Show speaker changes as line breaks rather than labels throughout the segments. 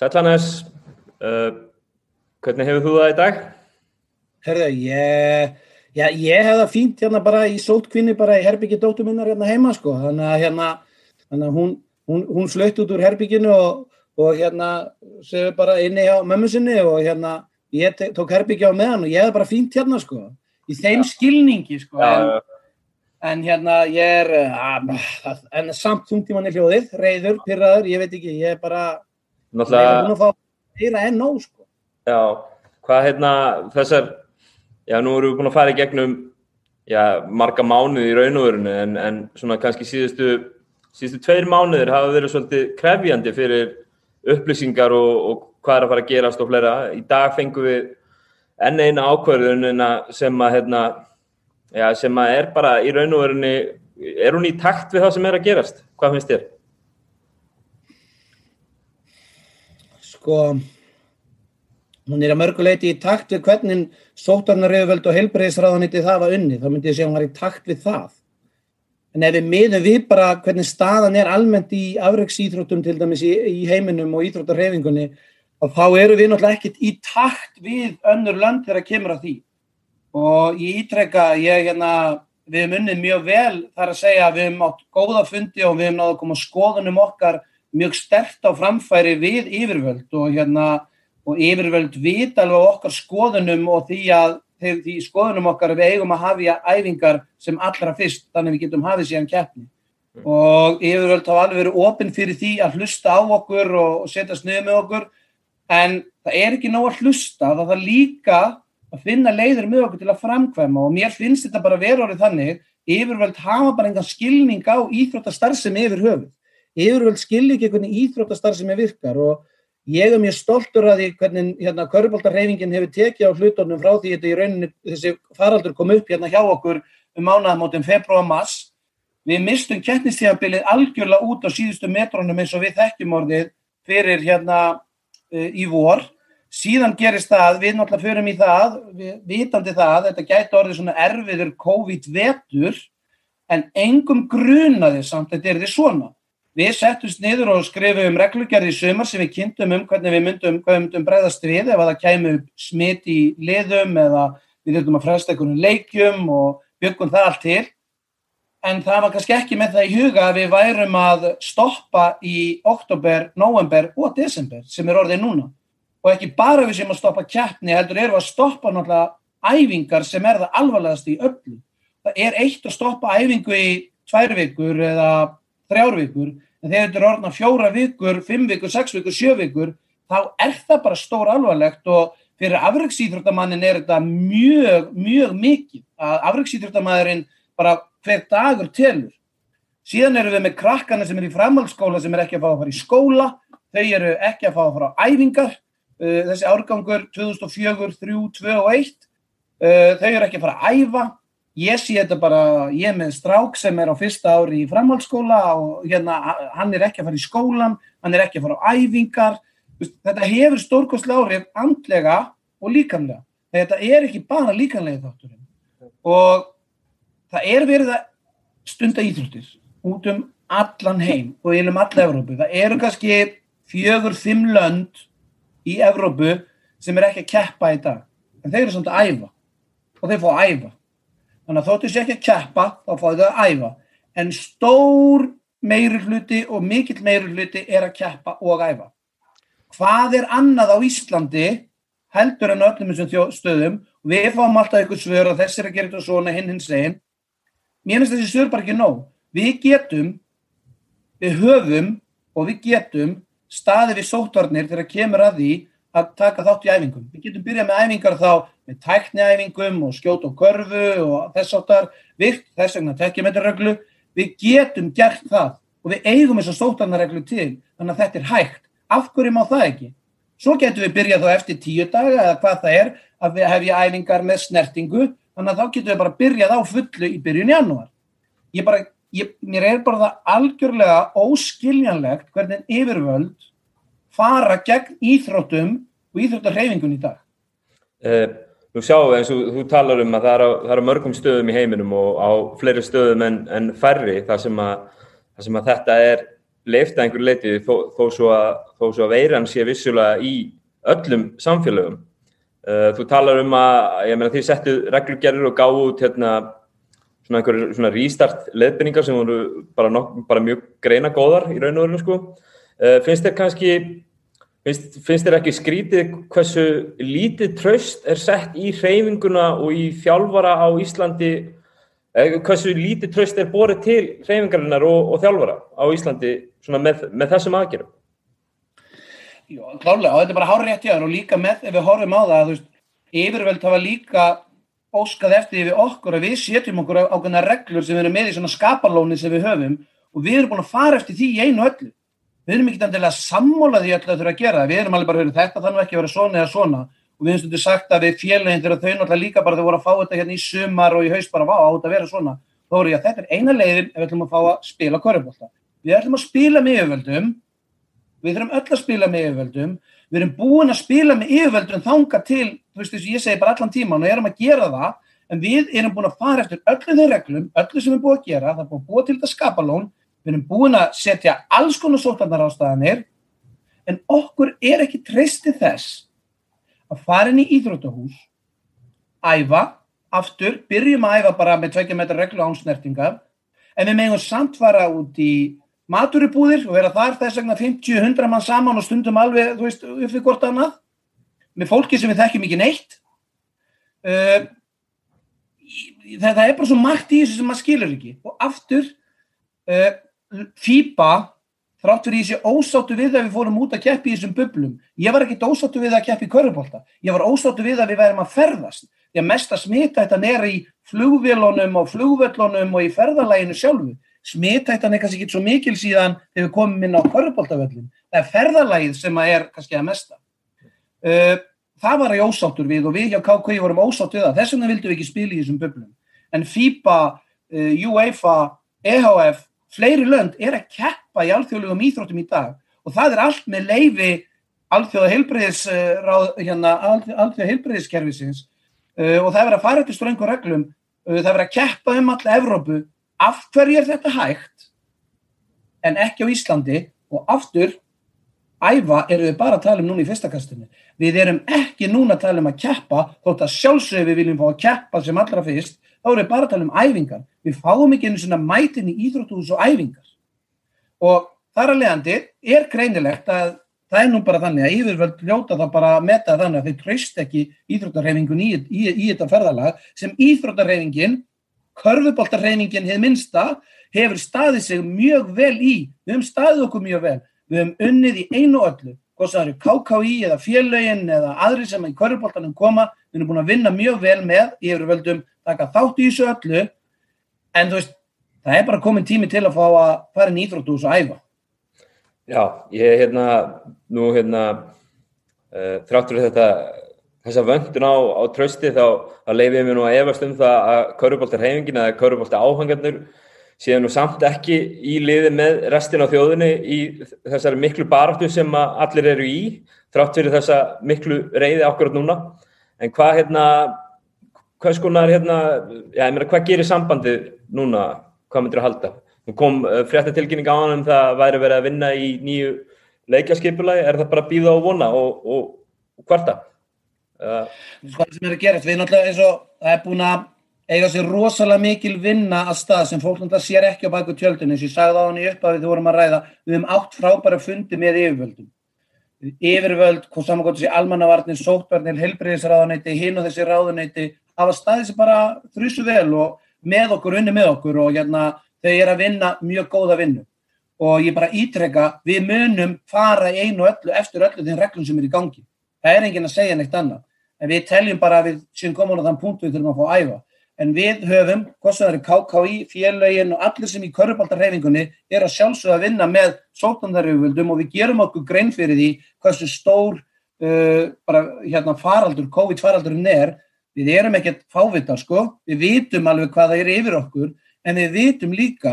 Sætlanes, uh, hvernig hefur þú það í dag?
Herðu, ég, ég hef það fínt hérna bara í sótkvinni bara í herbyggi dóttur minnar hérna heima sko, þannig að hérna, að hún, hún, hún flögt út úr herbygginu og, og hérna séu bara inni á mömmu sinni og hérna ég tók herbyggi á meðan og ég hef bara fínt hérna sko, í þeim já. skilningi sko, já, en, en hérna ég er, að, en samt þungtíman í hljóðið, reyður, pyrraður, ég veit ekki, ég er bara,
Náttúrulega...
er hýra enn nóg sko.
Já, hvað hérna þessar, já nú erum við búin að fara í gegnum já, marga mánuði í raun og verinu en, en svona kannski síðustu, síðustu tveir mánuðir hafa verið svolítið krefjandi fyrir upplýsingar og, og hvað er að fara að gerast og fleira. Í dag fengum við enn eina ákverðun sem að, hérna, já, sem að er bara í raun og verinu, er hún í takt við það sem er að gerast? Hvað finnst þér?
Sko, hún er að mörguleiti í takt við hvernig sótarnarriðvöld og helbreyðisræðaniti það var unni, þá myndi ég segja hún var í takt við það. En ef við miðum við bara hvernig staðan er almennt í afreiksýþróttum til dæmis í, í heiminum og íþróttarhefingunni, þá eru við náttúrulega ekkert í takt við önnur land þegar það kemur að því. Og ég ítrekka, ég hérna, við unnið mjög vel þar að segja að við hefum átt góða fundi og við hefum náttúrulega komað skoðunum okkar mjög stert á framfæri við yfirvöld og hérna og yfirvöld vit alveg okkar skoðunum og því að því skoðunum okkar við eigum að hafa æfingar sem allra fyrst þannig við getum hafið síðan keppni. Mm. og yfirvöld hafa alveg verið ofinn fyrir því að hlusta á okkur og setja snuð með okkur en það er ekki ná að hlusta það þarf líka að finna leiður með okkur til að framkvæma. Og mér finnst þetta bara verið orðið þannig yfirvöld hafa bara engan skilning á íþróttastarf sem yfir höfuð yfirvöld skilji ekki hvernig íþróttastarf sem er virkar og Ég er mjög stoltur að því hvernig hérna Köruboltarreyfingin hefur tekið á hlutunum frá því þetta í rauninni þessi faraldur kom upp hérna hjá okkur um mánaðamótum februar mass. Við mistum kettnistíðabilið algjörlega út á síðustu metrónum eins og við þekkjum orðið fyrir hérna uh, í vor. Síðan gerist það, við náttúrulega förum í það, við vitandi það, þetta gæti orðið svona erfiður COVID-vetur en engum grunaði samt þetta er því svona. Við settumst niður og skrifum reglugjörði í sömur sem við kynntum um hvernig við myndum, við myndum bregðast við ef að það kæmu smitt í liðum eða við þurftum að fresta einhvern leikjum og byggum það allt til. En það var kannski ekki með það í huga að við værum að stoppa í oktober, november og desember sem er orðið núna. Og ekki bara við sem að stoppa kjapni heldur við að stoppa náttúrulega æfingar sem er það alvarlegast í öllu. Það er eitt að stoppa æfingu í tvær vikur eða þrjár vikur, en þegar þetta er orðna fjóra vikur, fimm vikur, sex vikur, sjö vikur, þá er það bara stór alvarlegt og fyrir afreiksýþróttamannin er þetta mjög, mjög mikið að afreiksýþróttamæðurinn bara hver dagur telur. Síðan eru við með krakkana sem er í framhaldsskóla sem er ekki að fá að fara í skóla, þau eru ekki að fá að fara á æfingar, uh, þessi árgangur 2004, 3, 2 og 1, uh, þau eru ekki að fara að æfa, ég sé þetta bara, ég með strák sem er á fyrsta ári í framhaldsskóla og hérna, hann er ekki að fara í skólan, hann er ekki að fara á æfingar, þetta hefur stórkostlega árið andlega og líkanlega. Þetta er ekki bara líkanlega þátturinn. Og það er verið að stunda íþróttir út um allan heim og einum alla Evrópu. Það eru kannski fjögur, fimm lönd í Evrópu sem er ekki að keppa í dag, en þeir eru samt að æfa. Og þeir fá að æfa Þannig að þóttu sér ekki að keppa, þá fáðu þau að æfa. En stór meiri hluti og mikill meiri hluti er að keppa og að æfa. Hvað er annað á Íslandi heldur en öllum þessum stöðum? Við fáum alltaf einhver svör að þessir að gera þetta svona hinn hinn segin. Mér finnst þessi svör bara ekki nóg. Við getum, við höfum og við getum staði við sótvarnir þegar kemur að því að taka þátt í æfingum. Við getum byrjað með æfingar þá með tækniæfingum og skjót og körfu og þess áttar virt, þess vegna tekjumeturreglu. Við getum gert það og við eigum þess að sótarnarreglu til þannig að þetta er hægt. Af hverju má það ekki? Svo getum við byrjað þá eftir tíu daga eða hvað það er að við hefja æfingar með snertingu þannig að þá getum við bara byrjað á fullu í byrjun janúar. Ég bara, ég, mér er bara það algjörlega óskiljanlegt hvernig yfirvöld fara gegn íþróttum og íþróttarhefingun í dag?
Uh, nú sjáum við eins og þú talar um að það er, á, það er á mörgum stöðum í heiminum og á fleiri stöðum en, en færri þar sem, að, þar sem að þetta er leifta einhver leiti þó, þó, svo að, að veiran sé vissulega í öllum samfélögum. Uh, þú talar um að, ég meina því settu reglugerður og gáðu út hérna svona einhverjum svona restart leðbynningar sem voru bara, nokk, bara mjög greina góðar í raun og veru sko. Uh, finnst þér kannski, finnst, finnst þér ekki skrítið hversu lítið tröst er sett í hreyfinguna og í þjálfara á Íslandi hversu lítið tröst er borið til hreyfingarinnar og, og þjálfara á Íslandi með, með þessum aðgerðum?
Já, klálega, og þetta er bara hárið rétt í aðra og líka með, ef við horfum á það, þú veist, yfirvöld hafa líka óskað eftir við okkur að við setjum okkur ákveðna reglur sem erum með í svona skapalóni sem við höfum og við erum búin að fara eftir því í einu öllu. Við erum ekki endilega sammólað í öllu að þurfa að gera við erum alveg bara að þetta þannig ekki að vera svona eða svona og við hefum sagt að við félagin þegar þau náttúrulega líka bara þau voru að fá þetta hérna í sumar og í haust bara á að vera svona þá voru ég að þetta er eina leiðin ef við ætlum að fá að spila korfbólta við ætlum að spila með yfirvöldum við þurfum öll að spila með yfirvöldum við erum búin að spila með yfirvöldum þanga til, þú veist þess að ég segi bara allan tíman og erum að gera það en við erum búin að fara eftir öllu þeir reglum öllu sem við það við erum búin að setja alls konar sótlandar ástæðanir en okkur er ekki treystið þess að fara inn í íþróttahús, æfa, aftur, byrjum að æfa bara með 2 metrar reglu ánsnertinga, en við megum samt fara út í maturubúðir og vera þar þess vegna 50-100 mann saman og stundum alveg, þú veist, uppið hvort annað, með fólki sem við þekkjum ekki neitt. Uh, það er bara svo margt í þessu sem maður skilur ekki. Og aftur, uh, FIBA þrátt fyrir ég sé ósáttu við að við fórum út að keppi í þessum bublum. Ég var ekkit ósáttu við að keppi í körubólta. Ég var ósáttu við að við værim að ferðast. Því að mest að smittættan er í flugvélunum og flugvöllunum og í ferðalæginu sjálfu. Smittættan er kannski ekki svo mikil síðan þegar við komum inn á körubóltavöllin. Það er ferðalægið sem að er kannski að mesta. Uh, það var ég ósáttur við og við hjá KK vorum ósáttu við það. Þess vegna vildum við ekki spila í þessum bublum. En FIBA, uh, UEFA, EHF fleiri lönd er að keppa í alþjóðlegum íþróttum í dag og það er allt með leifi alþjóða heilbreyðis hérna, alþjóða heilbreyðiskerfisins uh, og það verður að fara eftir ströngu reglum. Uh, það verður að keppa um alla Evrópu. Af hverju er þetta hægt? En ekki á Íslandi. Og aftur æfa eru við bara að tala um núna í fyrstakastinu við erum ekki núna að tala um að keppa þótt að sjálfsög við viljum fá að keppa sem allra fyrst þá erum við bara að tala um æfingar. Við fáum ekki einu svona mætin í íþróttuhús og æfingar. Og þar að leiðandi er greinilegt að það er nú bara þannig að yfirvöld ljóta það bara að meta þannig að þeir tröst ekki íþróttarhefingun í, í, í þetta ferðalag sem íþróttarhefingin, körfuboltarhefingin hefur minnsta, hefur staðið sig mjög vel í. Við hefum staðið okkur mjög vel. Við hefum unnið í einu öllu, hvort það eru KKI eða félögin eða aðri sem í körfuboltarnum koma, við hefum búin að vinna mjög vel með yfirvöldum taka þátt í þessu öllu en þú veist, það er bara komin tími til að fá að fara inn í Íþróttús og æfa.
Já, ég er hérna nú hérna uh, þráttur þetta þessa vöndun á, á trösti þá, leif ég mér nú að efast um það að Köruboltar heimingin eða Köruboltar áhangarnir séu nú samt ekki í liði með restin á þjóðinni í þessari miklu baráttu sem allir eru í þrátt fyrir þessa miklu reyði akkurat núna. En hvað hérna hvað skonar hérna, já ég meina hvað gerir sambandið núna, hvað myndir að halda? Nú kom uh, fréttatilkynning á hann um það væri verið að vinna í nýju leikjaskipulagi, er það bara að býða og vona og, og, og hvarta?
Uh, hvað sem er að gera, við náttúrulega eins og það er búin að eiga sér rosalega mikil vinna að stað sem fólk náttúrulega sér ekki á baku tjöldinu, eins og ég sagði á hann í uppafið þú vorum að ræða, við hefum átt frábæra fundi með yfirvöldum yfirvöld, hvað saman gott sé almannavarnir, sótbarnir, helbriðisráðuneyti, hinn og þessi ráðuneyti hafa staðið sér bara þrjusu vel og með okkur, unni með okkur og hérna þau er að vinna mjög góða vinnu og ég bara ítrekka, við munum fara einu öllu eftir öllu þeim reglum sem er í gangi. Það er engin að segja neitt annað, en við teljum bara við séum komin á þann punkt við þurfum að fá að æfa. En við höfum, hvort sem það eru KKI, félagin og allir sem í körubaldarhefingunni er að sjálfsögða að vinna með sóttandaröfuvöldum og við gerum okkur grein fyrir því hversu stór uh, bara, hérna, faraldur, COVID-faraldurinn er Við erum ekkert fávitar sko, við vitum alveg hvað það er yfir okkur en við vitum líka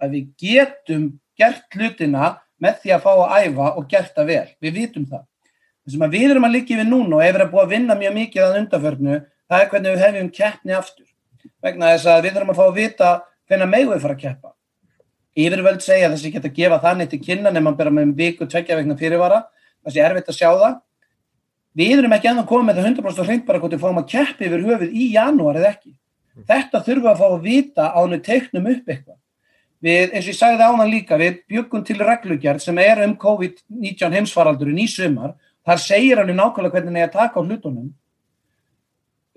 að við getum gert hlutina með því að fá að æfa og gert það vel. Við vitum það. Það sem við erum að líka yfir núna og hefur að búa að vinna mjög mikið að undarförnu, það er hvernig við hefum keppni aftur. Vegna þess að við þurfum að fá að vita hvernig megum við fara að keppa. yfirvöld segja að þessi geta að gefa þannig til kynna nema bara með viku tveggja vegna fyrirvara þessi er erfitt að sjá það við erum ekki ennþá komið með það 100% hreint bara hvort við fáum að keppi yfir höfuð í janúar eða ekki. Þetta þurfum við að fá að vita á hennu teiknum upp eitthvað. Við, eins og ég sagði ána líka, við byggum til reglugjart sem er um COVID-19 heimsfaraldurinn í sumar, þar segir alveg nákvæmlega hvernig það er að taka á hlutunum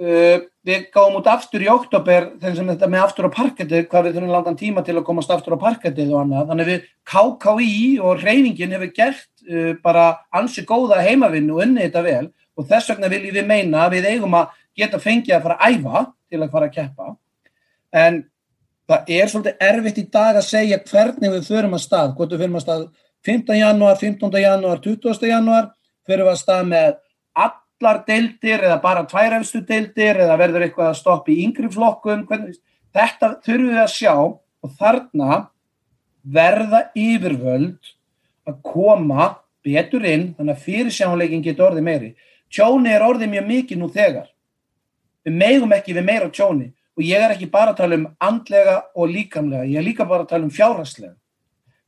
uh, við gáum út aftur í oktober þegar sem þetta með aftur á parkettið, hvað við þurfum langan tíma til að komast aftur á parkettið og annað, þannig við KKI og reyningin hefur gert uh, bara ansi góða heimavinnu og unni þetta vel og þess vegna viljum við meina að við eigum að geta fengið að fara að æfa til að fara að keppa en það er svolítið erfitt í dag að segja hvernig við förum að stað, hvort við förum að stað 15. janúar, 15. janúar, 20. janúar, förum við að stað með allar deildir eða bara tværefstu deildir eða verður eitthvað að stoppa í yngri flokkum, hvernig, þetta þurfum við að sjá og þarna verða yfirvöld að koma betur inn þannig að fyrirsjánleikin getur orðið meiri. Tjóni er orðið mjög mikið nú þegar. Við megum ekki við meira tjóni og ég er ekki bara að tala um andlega og líkamlega, ég er líka bara að tala um fjárhagslega.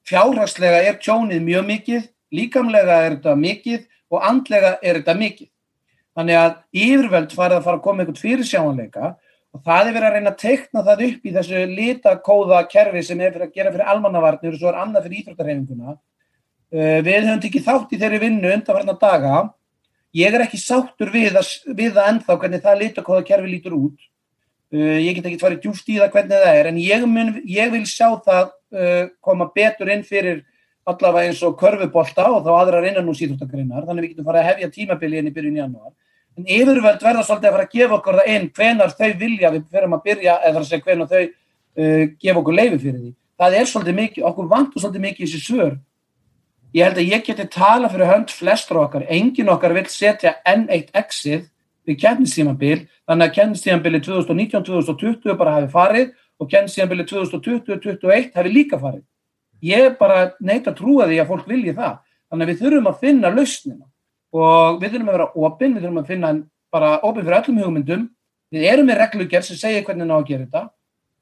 Fjárhagslega er tjónið mjög mikið, líkamlega er þetta mikið og andlega er þetta mikið. Þannig að yfirvöld farið að fara að koma einhvern fyrir sjáanleika og það er verið að reyna að teikna það upp í þessu litakóða kerfi sem er fyrir að gera fyrir almannavarnir og svo er annað fyrir íþróttarhefinguna. Uh, við höfum tekið þátt í þeirri vinnu undanverna daga. Ég er ekki sáttur við það, við það ennþá hvernig það litakóða kerfi lítur út Uh, ég get ekki farið djúft í það hvernig það er en ég, mun, ég vil sjá það uh, koma betur inn fyrir allavega eins og körfubólta og þá aðrar innan úr síðúttakrinnar þannig við getum farið að hefja tímabili inn í byrjun januar en yfirvöld verða svolítið að fara að gefa okkur það inn hvenar þau vilja. Við fyrir að byrja eða að segja hvenar þau uh, gefa okkur leiði fyrir því. Það er svolítið mikið, okkur vantur svolítið mikið í þessi svör. Ég held að ég geti tala fyrir hönd flestra okkar. Engin okkar vil setja N1 exið við kennistímanbíl, þannig að kennistímanbíli 2019-2020 bara hafi farið og kennistímanbíli 2020-2021 hafi líka farið. Ég bara neitt að trúa því að fólk vilji það. Þannig að við þurfum að finna lausnina og við þurfum að vera opinn, við þurfum að finna bara opinn fyrir öllum hugmyndum. Við erum með reglugjör sem segir hvernig ná að gera þetta.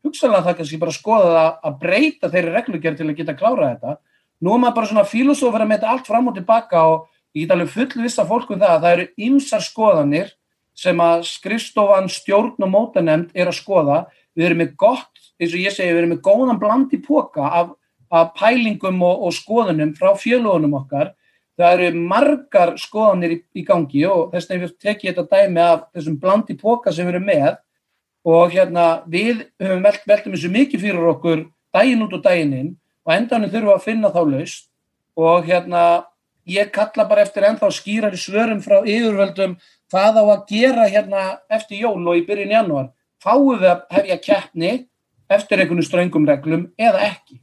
Hugsalega það kannski bara skoða það að breyta þeirri reglugjör til að geta klára þetta. Nú er maður bara svona filosófur að með þetta allt fram og tilbaka og ég get alveg fullvisa fólkum það að það eru ymsar skoðanir sem að skrifstofan stjórn og mótanemnd er að skoða við erum með gott, eins og ég segi, við erum með góðan bland í póka af, af pælingum og, og skoðunum frá fjölugunum okkar það eru margar skoðanir í, í gangi og þess vegna við tekjum þetta dæmi af þessum bland í póka sem við erum með. Og hérna við höfum velt, veltum þessu mikið fyrir okkur dægin út og dægin inn og endanum þurfum að finna þá laust og hérna ég kalla bara eftir ennþá skýrar í svörum frá yfirvöldum hvað á að gera hérna eftir jól og í byrjun januar fáum við að hefja keppni eftir einhvern ströngum reglum eða ekki?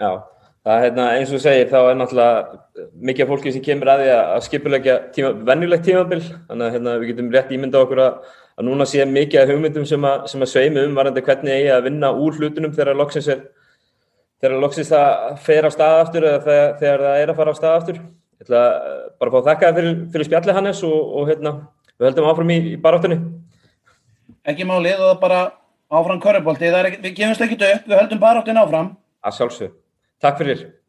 Já, það er hérna, eins og segir þá er náttúrulega mikið af fólki sem kemur að því að skipulegja tíma, vennilegt tímabil þannig að hérna, við getum rétt ímynda okkur að, að núna sé mikið af hugmyndum sem að, sem að sveimi um varandi hvernig eigi að vinna úr hlutunum þegar loksins er þegar loksins það fer á stað aftur eða þegar, þegar það er að fara á stað aftur Ég ætla bara að fá að þakka það fyrir, fyrir spjalli Hannes og, og hérna, við höldum áfram í, í baráttunni.
Ekki málið og bara áfram körubólti. Við gefumst ekki upp, við höldum baráttunni áfram.
Að sjálfsög. Takk fyrir.